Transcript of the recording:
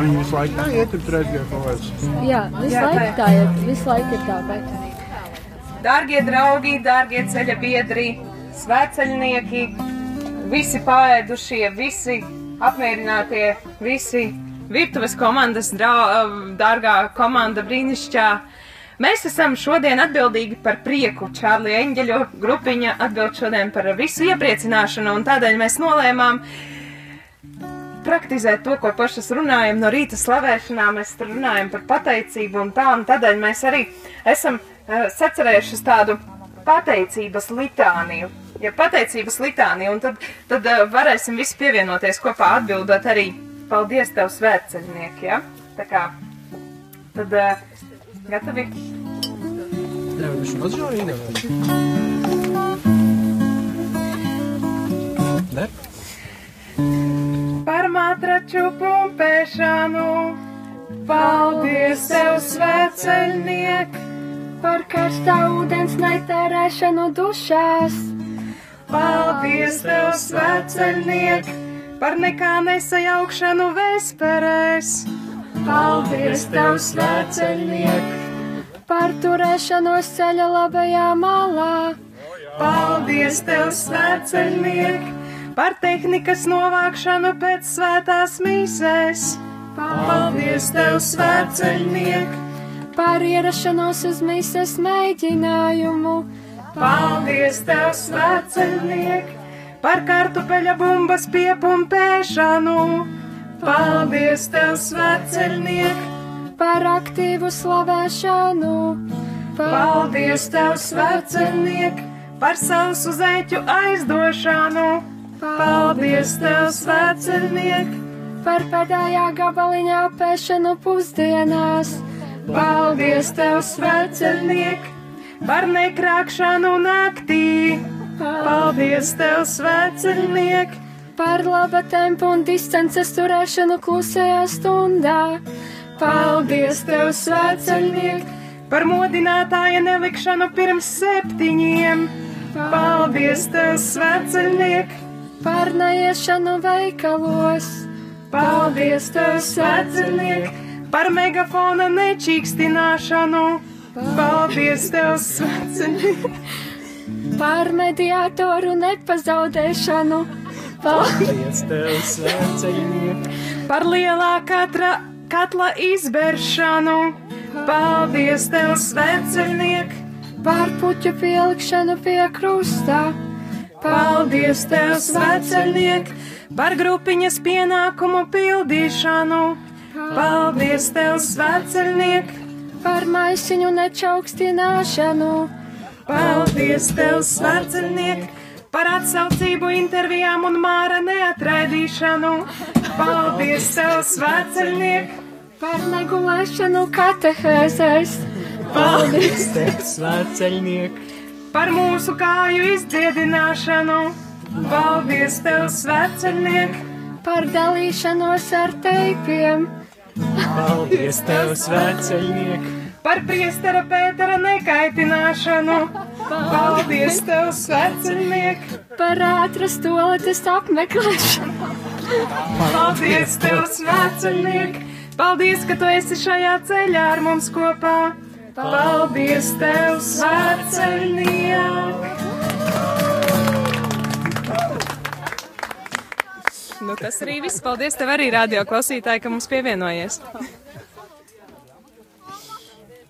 Viņi visu laiku tā iet, tur redzēja kaut kāds. Jā, visu laiku tā- ir. Visu laiku ir tāpat. Dārgie draugi, dārgie ceļa biedri, svētceļnieki, visi pāēdušie, visi apmierinātie, visi virtuves komandas, drau, dārgā komanda brīnišķā. Mēs esam šodien atbildīgi par prieku. Čārlija Eņģeļo grupiņa atbild šodien par visu iepriecināšanu, un tādēļ mēs nolēmām praktizēt to, ko pašas runājam no rīta slavēšanā. Mēs runājam par pateicību un tā, un tādēļ mēs arī esam uh, sacerējuši tādu pateicības litāniju. Ja pateicības litānija, un tad, tad uh, varēsim visi pievienoties kopā atbildot arī paldies tev svētceļnieki, ja? Tā kā, tad uh, gatavi? Jā, viņš mazžēl Ne? Par matraču pumpēšanu, paldies tev svētceļniek, Par karstā ūdens netērēšanu dušās. Paldies tev svētceļniek, par nekā nesajaukšanu vesperēs. Paldies tev svētceļniek, Par turēšanos ceļa labajā malā. paldies tev svētceļniek, par tehnikas novākšanu pēc svētās mīsēs. Paldies tev svētceļniek, Par ierašanos uz mises mēģinājumu. Paldies tev, svētceļniek, par kartupeļa bumbas piepumpēšanu. Paldies tev, svētceļniek, Par aktīvu slavēšanu. paldies tev, svētceļniek, par sausu zeķu aizdošanu. Paldies tev, svētceļniek, Par pēdējā gabaliņā apēšanu pusdienās. paldies tev, svētceļniek, par nekrākšanu naktī. Paldies tev, svētceļniek! Par laba tempu un distances turēšanu klusajā stundā. Paldies tev, svētceļniek, par modinātāja nelikšanu pirms septiņiem. Paldies tev, svētceļniek, Par neiešanu veikalos. paldies tev, svētceļniek, par megafona nečīkstināšanu. Paldies tev, svētceļniek, Par mediātoru nepazaudēšanu. Paldies tev, svētceļniek! par lielā katra katla izberšanu. Paldies tev, svētceļniek, Par puķu pielikšanu pie krusta. Paldies tev, svētceļniek, par grupiņas pienākumu pildīšanu. Paldies tev, svētceļniek, Par maisiņu nečaukstināšanu. paldies tev, svētceļniek, par atsaucību intervijām un māra neatraidīšanu. Paldies tev, svētceļniek, Par negulēšanu katehēzēs. paldies Tev, svētceļniek! par mūsu kāju izdziedināšanu. Paldies tev, svētceļniek, Par dalīšanos ar teipiem. Paldies tev, svētceļniek! par priestera Pētera nekaitināšanu. Paldies tev, svētceļniek! Par ātras toaletes apmeklēšanu. Paldies, tev, svētceļniek! Paldies, ka tu esi šajā ceļā ar mums kopā! Paldies, tev, svētceļniek! Nu, tas arī viss. Paldies tev arī, radio klausītāji, ka mums pievienojies.